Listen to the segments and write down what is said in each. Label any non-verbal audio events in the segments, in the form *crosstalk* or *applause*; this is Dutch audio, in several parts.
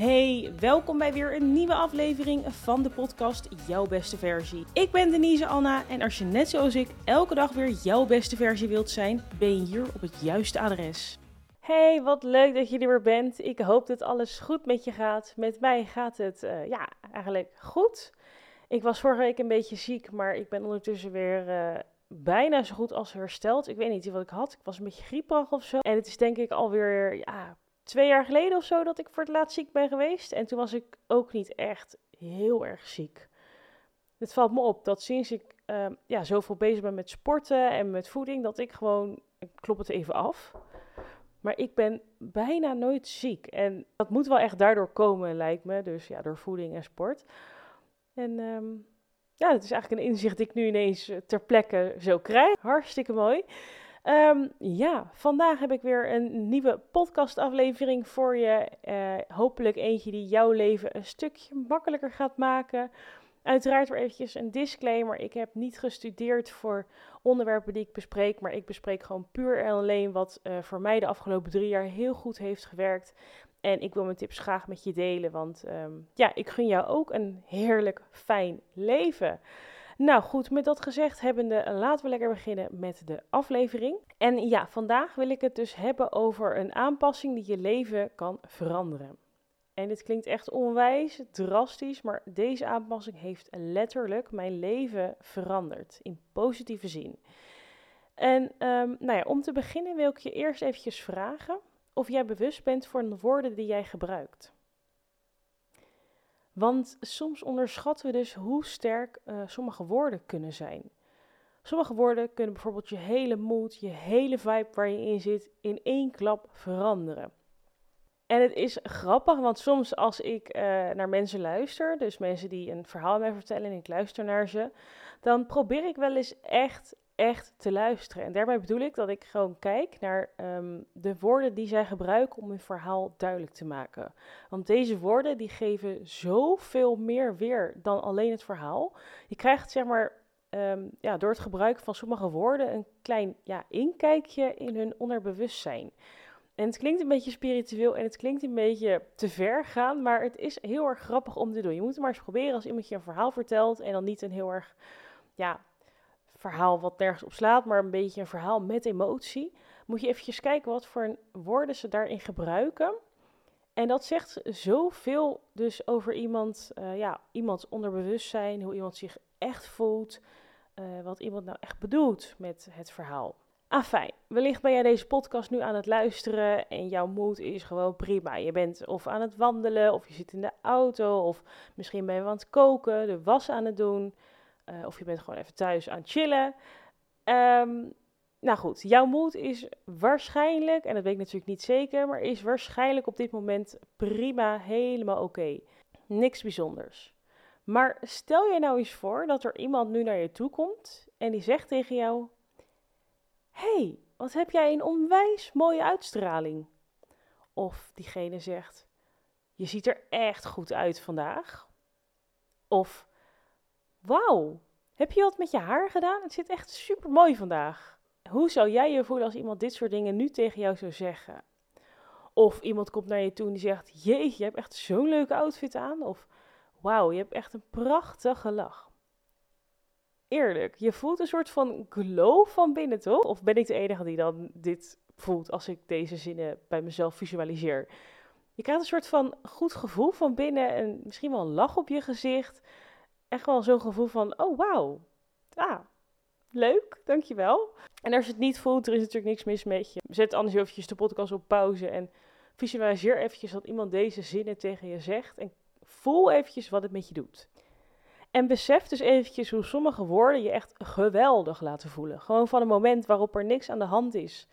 Hey, welkom bij weer een nieuwe aflevering van de podcast Jouw Beste Versie. Ik ben Denise Anna en als je net zoals ik elke dag weer jouw beste versie wilt zijn, ben je hier op het juiste adres. Hey, wat leuk dat je er weer bent. Ik hoop dat alles goed met je gaat. Met mij gaat het uh, ja, eigenlijk goed. Ik was vorige week een beetje ziek, maar ik ben ondertussen weer uh, bijna zo goed als hersteld. Ik weet niet wat ik had. Ik was een beetje grieperig of zo. En het is denk ik alweer ja, twee jaar geleden of zo dat ik voor het laatst ziek ben geweest. En toen was ik ook niet echt heel erg ziek. Het valt me op dat sinds ik uh, ja, zoveel bezig ben met sporten en met voeding, dat ik gewoon, ik klop het even af. Maar ik ben bijna nooit ziek. En dat moet wel echt daardoor komen, lijkt me. Dus ja, door voeding en sport. En um, ja, dat is eigenlijk een inzicht die ik nu ineens eh, ter plekke zo krijg. Hartstikke mooi. Um, ja, vandaag heb ik weer een nieuwe podcastaflevering voor je. Uh, hopelijk eentje die jouw leven een stukje makkelijker gaat maken. Uiteraard weer eventjes een disclaimer. Ik heb niet gestudeerd voor onderwerpen die ik bespreek, maar ik bespreek gewoon puur en alleen wat uh, voor mij de afgelopen drie jaar heel goed heeft gewerkt. En ik wil mijn tips graag met je delen, want um, ja, ik gun jou ook een heerlijk fijn leven. Nou goed, met dat gezegd hebbende, laten we lekker beginnen met de aflevering. En ja, vandaag wil ik het dus hebben over een aanpassing die je leven kan veranderen. En dit klinkt echt onwijs drastisch, maar deze aanpassing heeft letterlijk mijn leven veranderd in positieve zin. En um, nou ja, om te beginnen wil ik je eerst eventjes vragen of jij bewust bent van de woorden die jij gebruikt. Want soms onderschatten we dus hoe sterk uh, sommige woorden kunnen zijn. Sommige woorden kunnen bijvoorbeeld je hele moed, je hele vibe waar je in zit, in één klap veranderen. En het is grappig, want soms als ik uh, naar mensen luister, dus mensen die een verhaal mij vertellen en ik luister naar ze, dan probeer ik wel eens echt, echt te luisteren. En daarbij bedoel ik dat ik gewoon kijk naar um, de woorden die zij gebruiken om hun verhaal duidelijk te maken. Want deze woorden die geven zoveel meer weer dan alleen het verhaal. Je krijgt zeg maar um, ja, door het gebruik van sommige woorden een klein ja, inkijkje in hun onderbewustzijn. En het klinkt een beetje spiritueel en het klinkt een beetje te ver gaan, maar het is heel erg grappig om te doen. Je moet het maar eens proberen als iemand je een verhaal vertelt en dan niet een heel erg, ja, verhaal wat nergens op slaat, maar een beetje een verhaal met emotie. Moet je eventjes kijken wat voor woorden ze daarin gebruiken. En dat zegt zoveel dus over iemand, uh, ja, iemands onderbewustzijn, hoe iemand zich echt voelt, uh, wat iemand nou echt bedoelt met het verhaal. Afijn, wellicht ben jij deze podcast nu aan het luisteren en jouw moed is gewoon prima. Je bent of aan het wandelen, of je zit in de auto, of misschien ben je aan het koken, de was aan het doen, uh, of je bent gewoon even thuis aan het chillen. Um, nou goed, jouw moed is waarschijnlijk, en dat weet ik natuurlijk niet zeker, maar is waarschijnlijk op dit moment prima, helemaal oké. Niks bijzonders. Maar stel je nou eens voor dat er iemand nu naar je toe komt en die zegt tegen jou: hey, wat heb jij een onwijs mooie uitstraling? Of diegene zegt: Je ziet er echt goed uit vandaag. Of Wauw, heb je wat met je haar gedaan? Het zit echt super mooi vandaag. Hoe zou jij je voelen als iemand dit soort dingen nu tegen jou zou zeggen? Of iemand komt naar je toe en die zegt: Jeetje, je hebt echt zo'n leuke outfit aan. Of Wauw, je hebt echt een prachtige lach eerlijk, je voelt een soort van glow van binnen, toch? Of ben ik de enige die dan dit voelt als ik deze zinnen bij mezelf visualiseer? Je krijgt een soort van goed gevoel van binnen en misschien wel een lach op je gezicht. Echt wel zo'n gevoel van, oh wauw, ah, leuk, dankjewel. En als je het niet voelt, er is natuurlijk niks mis met je. Zet anders eventjes de podcast op pauze en visualiseer eventjes dat iemand deze zinnen tegen je zegt. En voel eventjes wat het met je doet. En besef dus eventjes hoe sommige woorden je echt geweldig laten voelen. Gewoon van een moment waarop er niks aan de hand is,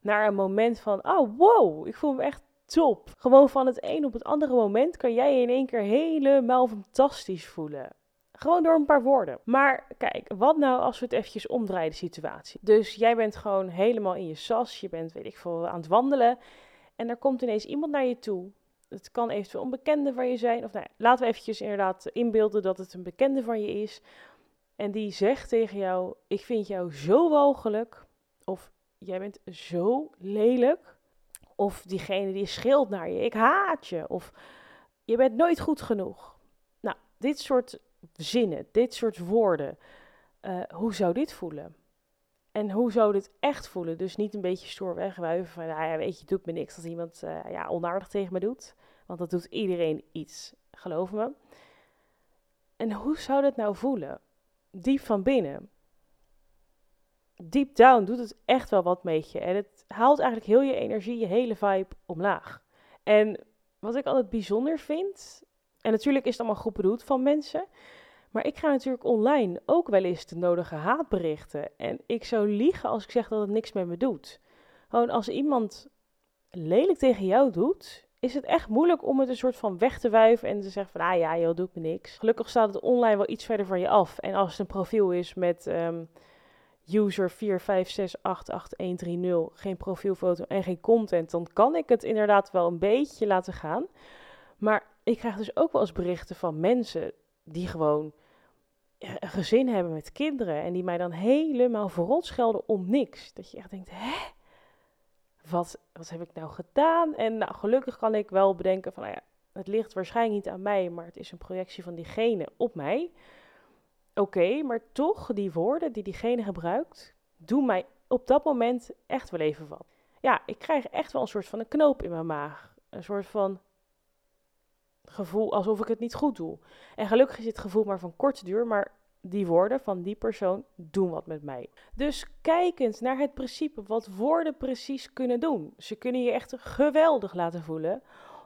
naar een moment van, oh wow, ik voel me echt top. Gewoon van het een op het andere moment kan jij je in één keer helemaal fantastisch voelen. Gewoon door een paar woorden. Maar kijk, wat nou als we het eventjes omdraaien, de situatie. Dus jij bent gewoon helemaal in je sas, je bent, weet ik veel, aan het wandelen. En er komt ineens iemand naar je toe het kan eventueel een bekende van je zijn. Of nou, laten we eventjes inderdaad inbeelden dat het een bekende van je is. En die zegt tegen jou: Ik vind jou zo walgelijk. Of jij bent zo lelijk. Of diegene die schreeuwt naar je: Ik haat je. Of Je bent nooit goed genoeg. Nou, dit soort zinnen, dit soort woorden, uh, hoe zou dit voelen? En hoe zou dit echt voelen? Dus niet een beetje stoer wegwuiven van, nou ja, weet je, doet me niks als iemand uh, ja, onaardig tegen me doet. Want dat doet iedereen iets, geloof me. En hoe zou dat nou voelen? Diep van binnen. Deep down doet het echt wel wat met je. En het haalt eigenlijk heel je energie, je hele vibe omlaag. En wat ik altijd bijzonder vind, en natuurlijk is het allemaal goed bedoeld van mensen, maar ik ga natuurlijk online ook wel eens de nodige haatberichten. En ik zou liegen als ik zeg dat het niks met me doet. Gewoon als iemand lelijk tegen jou doet, is het echt moeilijk om het een soort van weg te wuiven en te zeggen van, ah ja, joh, doet me niks. Gelukkig staat het online wel iets verder van je af. En als het een profiel is met um, user 456888130, geen profielfoto en geen content, dan kan ik het inderdaad wel een beetje laten gaan. Maar ik krijg dus ook wel eens berichten van mensen die gewoon een gezin hebben met kinderen en die mij dan helemaal verrot schelden om niks. Dat je echt denkt, hè? Wat, wat heb ik nou gedaan? En nou, gelukkig kan ik wel bedenken van, nou ja, het ligt waarschijnlijk niet aan mij, maar het is een projectie van diegene op mij. Oké, maar toch, die woorden die diegene gebruikt, doen mij op dat moment echt wel even wat. Ja, ik krijg echt wel een soort van een knoop in mijn maag. Een soort van gevoel alsof ik het niet goed doe. En gelukkig is dit gevoel maar van korte duur, maar die woorden van die persoon doen wat met mij. Dus kijkend naar het principe wat woorden precies kunnen doen. Ze kunnen je echt geweldig laten voelen.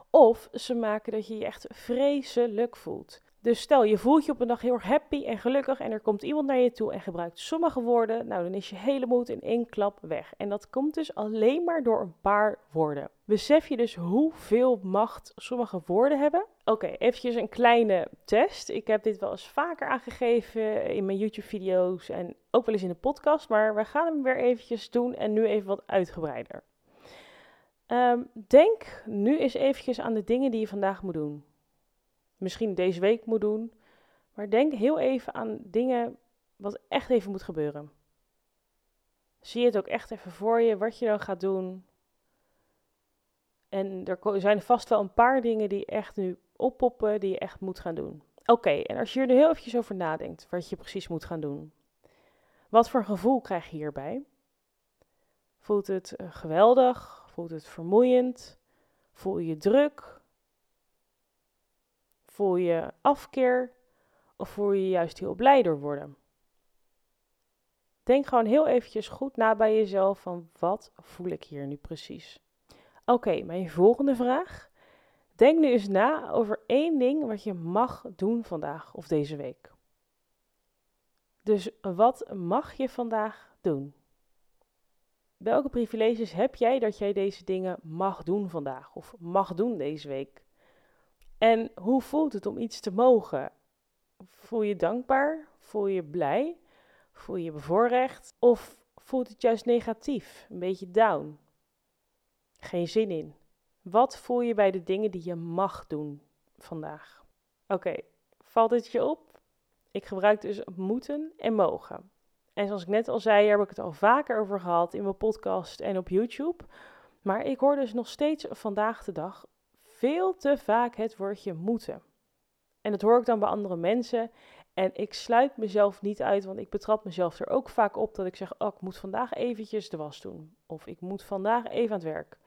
Of ze maken dat je je echt vreselijk voelt. Dus stel je voelt je op een dag heel happy en gelukkig en er komt iemand naar je toe en gebruikt sommige woorden, nou dan is je hele moed in één klap weg. En dat komt dus alleen maar door een paar woorden. Besef je dus hoeveel macht sommige woorden hebben? Oké, eventjes een kleine test. Ik heb dit wel eens vaker aangegeven in mijn YouTube-video's en ook wel eens in de podcast, maar we gaan hem weer eventjes doen en nu even wat uitgebreider. Um, denk nu eens eventjes aan de dingen die je vandaag moet doen misschien deze week moet doen. Maar denk heel even aan dingen wat echt even moet gebeuren. Zie het ook echt even voor je, wat je dan gaat doen. En er zijn vast wel een paar dingen die echt nu oppoppen, die je echt moet gaan doen. Oké, en als je er nu heel eventjes over nadenkt, wat je precies moet gaan doen. Wat voor gevoel krijg je hierbij? Voelt het eh, geweldig? Voelt het vermoeiend? Voel je druk? Voel je afkeer of voel je juist heel blij door worden? Denk gewoon heel eventjes goed na bij jezelf van wat voel ik hier nu precies? Oké, mijn volgende vraag. Denk nu eens na over één ding wat je mag doen vandaag of deze week. Dus wat mag je vandaag doen? Welke privileges heb jij dat jij deze dingen mag doen vandaag of mag doen deze week? En hoe voelt het om iets te mogen? Voel je dankbaar? Voel je blij? Voel je bevoorrecht? Of voelt het juist negatief, een beetje down? Geen zin in. Wat voel je bij de dingen die je mag doen vandaag? Oké, valt het je op? Ik gebruik dus moeten en mogen. En zoals ik net al zei, heb ik het al vaker over gehad in mijn podcast en op YouTube. Maar ik hoor dus nog steeds vandaag de dag veel te vaak het woordje moeten. En dat hoor ik dan bij andere mensen. En ik sluit mezelf niet uit, want ik betrap mezelf er ook vaak op dat ik zeg: Oh, ik moet vandaag eventjes de was doen. Of ik moet vandaag even aan het werk.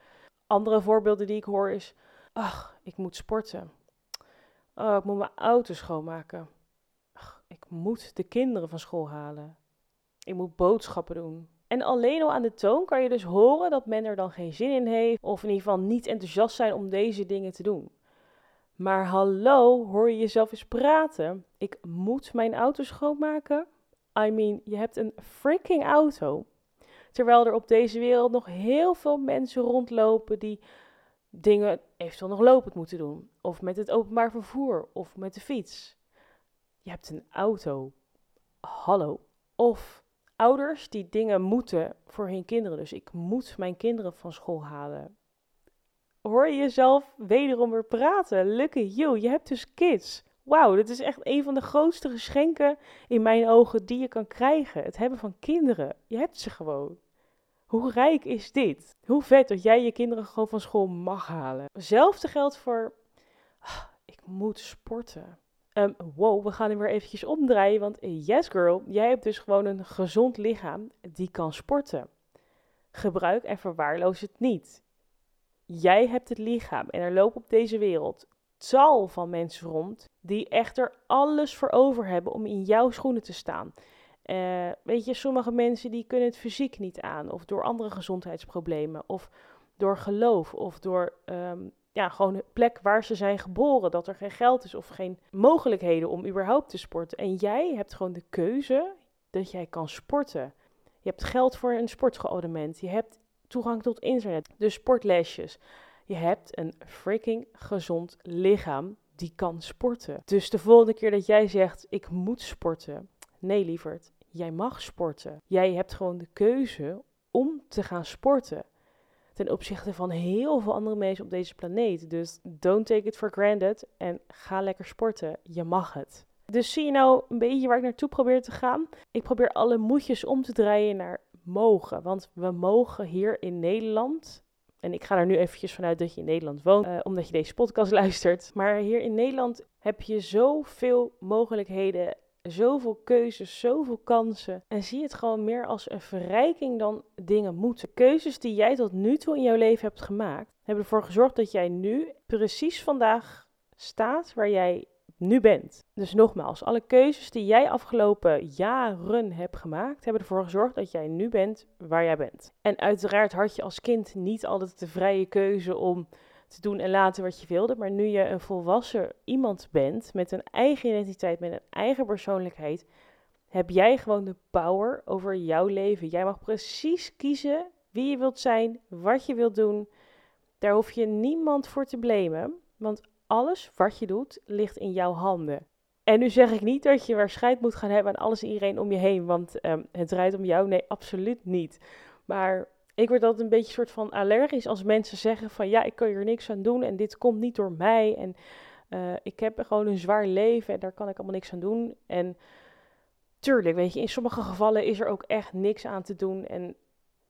Andere voorbeelden die ik hoor is: Ach, ik moet sporten. Oh, ik moet mijn auto schoonmaken. Ach, ik moet de kinderen van school halen. Ik moet boodschappen doen. En alleen al aan de toon kan je dus horen dat men er dan geen zin in heeft, of in ieder geval niet enthousiast zijn om deze dingen te doen. Maar hallo, hoor je jezelf eens praten? Ik moet mijn auto schoonmaken? I mean, je hebt een freaking auto. Terwijl er op deze wereld nog heel veel mensen rondlopen die dingen eventueel nog lopend moeten doen. Of met het openbaar vervoer, of met de fiets. Je hebt een auto. Hallo. Of ouders die dingen moeten voor hun kinderen. Dus ik moet mijn kinderen van school halen. Hoor je jezelf wederom weer praten? Lucky you, je hebt dus kids. Wauw, dit is echt een van de grootste geschenken in mijn ogen die je kan krijgen. Het hebben van kinderen. Je hebt ze gewoon. Hoe rijk is dit? Hoe vet dat jij je kinderen gewoon van school mag halen. Hetzelfde geldt voor. Ah, moet sporten. Um, wow, we gaan hem weer eventjes omdraaien, want yes girl, jij hebt dus gewoon een gezond lichaam die kan sporten. Gebruik en verwaarloos het niet. Jij hebt het lichaam en er lopen op deze wereld tal van mensen rond die echt er alles voor over hebben om in jouw schoenen te staan. Uh, weet je, sommige mensen die kunnen het fysiek niet aan, of door andere gezondheidsproblemen, of door geloof, of door um, ja, gewoon de plek waar ze zijn geboren, dat er geen geld is of geen mogelijkheden om überhaupt te sporten. En jij hebt gewoon de keuze dat jij kan sporten. Je hebt geld voor een sportschoolabonnement, je hebt toegang tot internet, dus sportlesjes. Je hebt een freaking gezond lichaam die kan sporten. Dus de volgende keer dat jij zegt: Ik moet sporten. Nee, lieverd, jij mag sporten. Jij hebt gewoon de keuze om te gaan sporten. Ten opzichte van heel veel andere mensen op deze planeet. Dus don't take it for granted en ga lekker sporten. Je mag het. Dus zie je nou een beetje waar ik naartoe probeer te gaan? Ik probeer alle moedjes om te draaien naar mogen. Want we mogen hier in Nederland en ik ga er nu eventjes vanuit dat je in Nederland woont, uh, omdat je deze podcast *laughs* luistert. Maar hier in Nederland heb je zoveel mogelijkheden, zoveel keuzes, zoveel kansen. En zie het gewoon meer als een verrijking dan dingen moeten. Keuzes die jij tot nu toe in jouw leven hebt gemaakt, hebben ervoor gezorgd dat jij nu precies vandaag staat waar jij nu bent. Dus nogmaals, alle keuzes die jij afgelopen jaren hebt gemaakt, hebben ervoor gezorgd dat jij nu bent waar jij bent. En uiteraard had je als kind niet altijd de vrije keuze om te doen en laten wat je wilde, maar nu je een volwassen iemand bent met een eigen identiteit, met een eigen persoonlijkheid, heb jij gewoon de power over jouw leven. Jij mag precies kiezen wie je wilt zijn, wat je wilt doen. Daar hoef je niemand voor te blamen, want alles wat je doet ligt in jouw handen. En nu zeg ik niet dat je waarschijnlijk moet gaan hebben aan alles en iedereen om je heen, want ehm, het draait om jou. Nee, absoluut niet. Maar ik word altijd een beetje soort van allergisch als mensen zeggen van ja, ik kan hier niks aan doen en dit komt niet door mij en uh, ik heb gewoon een zwaar leven en daar kan ik allemaal niks aan doen. En tuurlijk, weet je, in sommige gevallen is er ook echt niks aan te doen en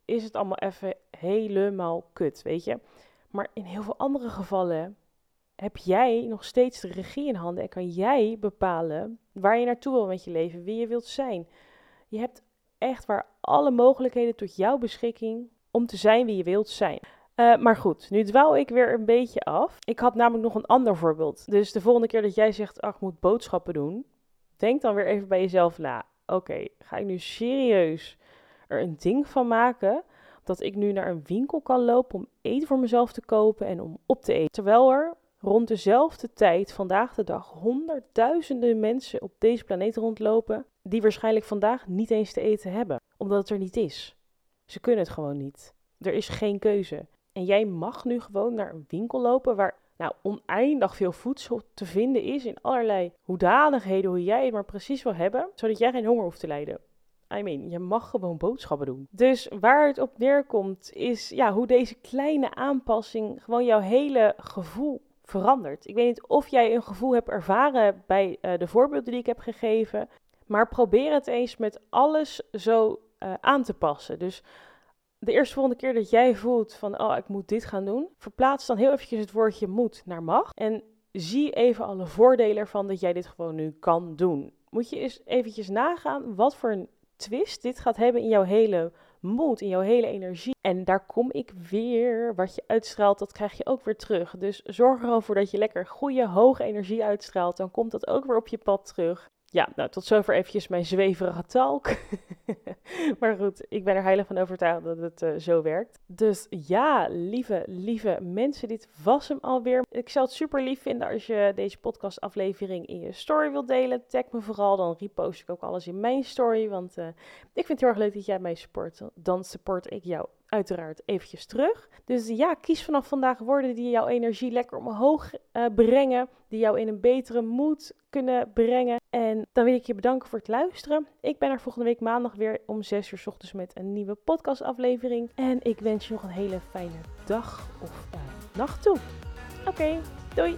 is het allemaal even helemaal kut, weet je. Maar in heel veel andere gevallen heb jij nog steeds de regie in handen en kan jij bepalen waar je naartoe wil met je leven, wie je wilt zijn. Je hebt echt waar alle mogelijkheden tot jouw beschikking om te zijn wie je wilt zijn. Uh, maar goed, nu dwaal ik weer een beetje af. Ik had namelijk nog een ander voorbeeld. Dus de volgende keer dat jij zegt, ach, ik moet boodschappen doen, denk dan weer even bij jezelf na. Oké, ga ik nu serieus er een ding van maken dat ik nu naar een winkel kan lopen om eten voor mezelf te kopen en om op te eten? Terwijl er rond dezelfde tijd, vandaag de dag, honderdduizenden mensen op deze planeet rondlopen die waarschijnlijk vandaag niet eens te eten hebben, omdat het er niet is. Ze kunnen het gewoon niet. Er is geen keuze. En jij mag nu gewoon naar een winkel lopen waar nou, oneindig veel voedsel te vinden is in allerlei hoedanigheden, hoe jij het maar precies wil hebben, zodat jij geen honger hoeft te lijden. I mean, je mag gewoon boodschappen doen. Dus waar het op neerkomt is ja, hoe deze kleine aanpassing gewoon jouw hele gevoel verandert. Ik weet niet of jij een gevoel hebt ervaren bij uh, de voorbeelden die ik heb gegeven, maar probeer het eens met alles zo uh, aan te passen. Dus de eerste volgende keer dat jij voelt van, oh, ik moet dit gaan doen, verplaats dan heel eventjes het woordje moet naar mag en zie even alle voordelen ervan dat jij dit gewoon nu kan doen. Moet je eens eventjes nagaan wat voor een twist dit gaat hebben in jouw hele moed, in jouw hele energie. En daar kom ik weer. Wat je uitstraalt, dat krijg je ook weer terug. Dus zorg er gewoon voor dat je lekker goede, hoge energie uitstraalt. Dan komt dat ook weer op je pad terug. Ja, nou tot zover eventjes mijn zweverige talk. *laughs* maar goed, ik ben er heilig van overtuigd dat het uh, zo werkt. Dus ja, lieve, lieve mensen, dit was hem alweer. Ik zou het super lief vinden als je deze podcastaflevering in je story wilt delen. Tag me vooral, dan repost ik ook alles in mijn story. Want uh, ik vind het heel erg leuk dat jij mij support. Dan support ik jou uiteraard eventjes terug. Dus ja, kies vanaf vandaag woorden die jouw energie lekker omhoog uh, brengen. Die jou in een betere moed kunnen brengen. En dan wil ik je bedanken voor het luisteren. Ik ben er volgende week maandag weer om 6 uur s ochtends met een nieuwe podcastaflevering. En ik wens je nog een hele fijne dag of uh, nacht toe. Oké, doei!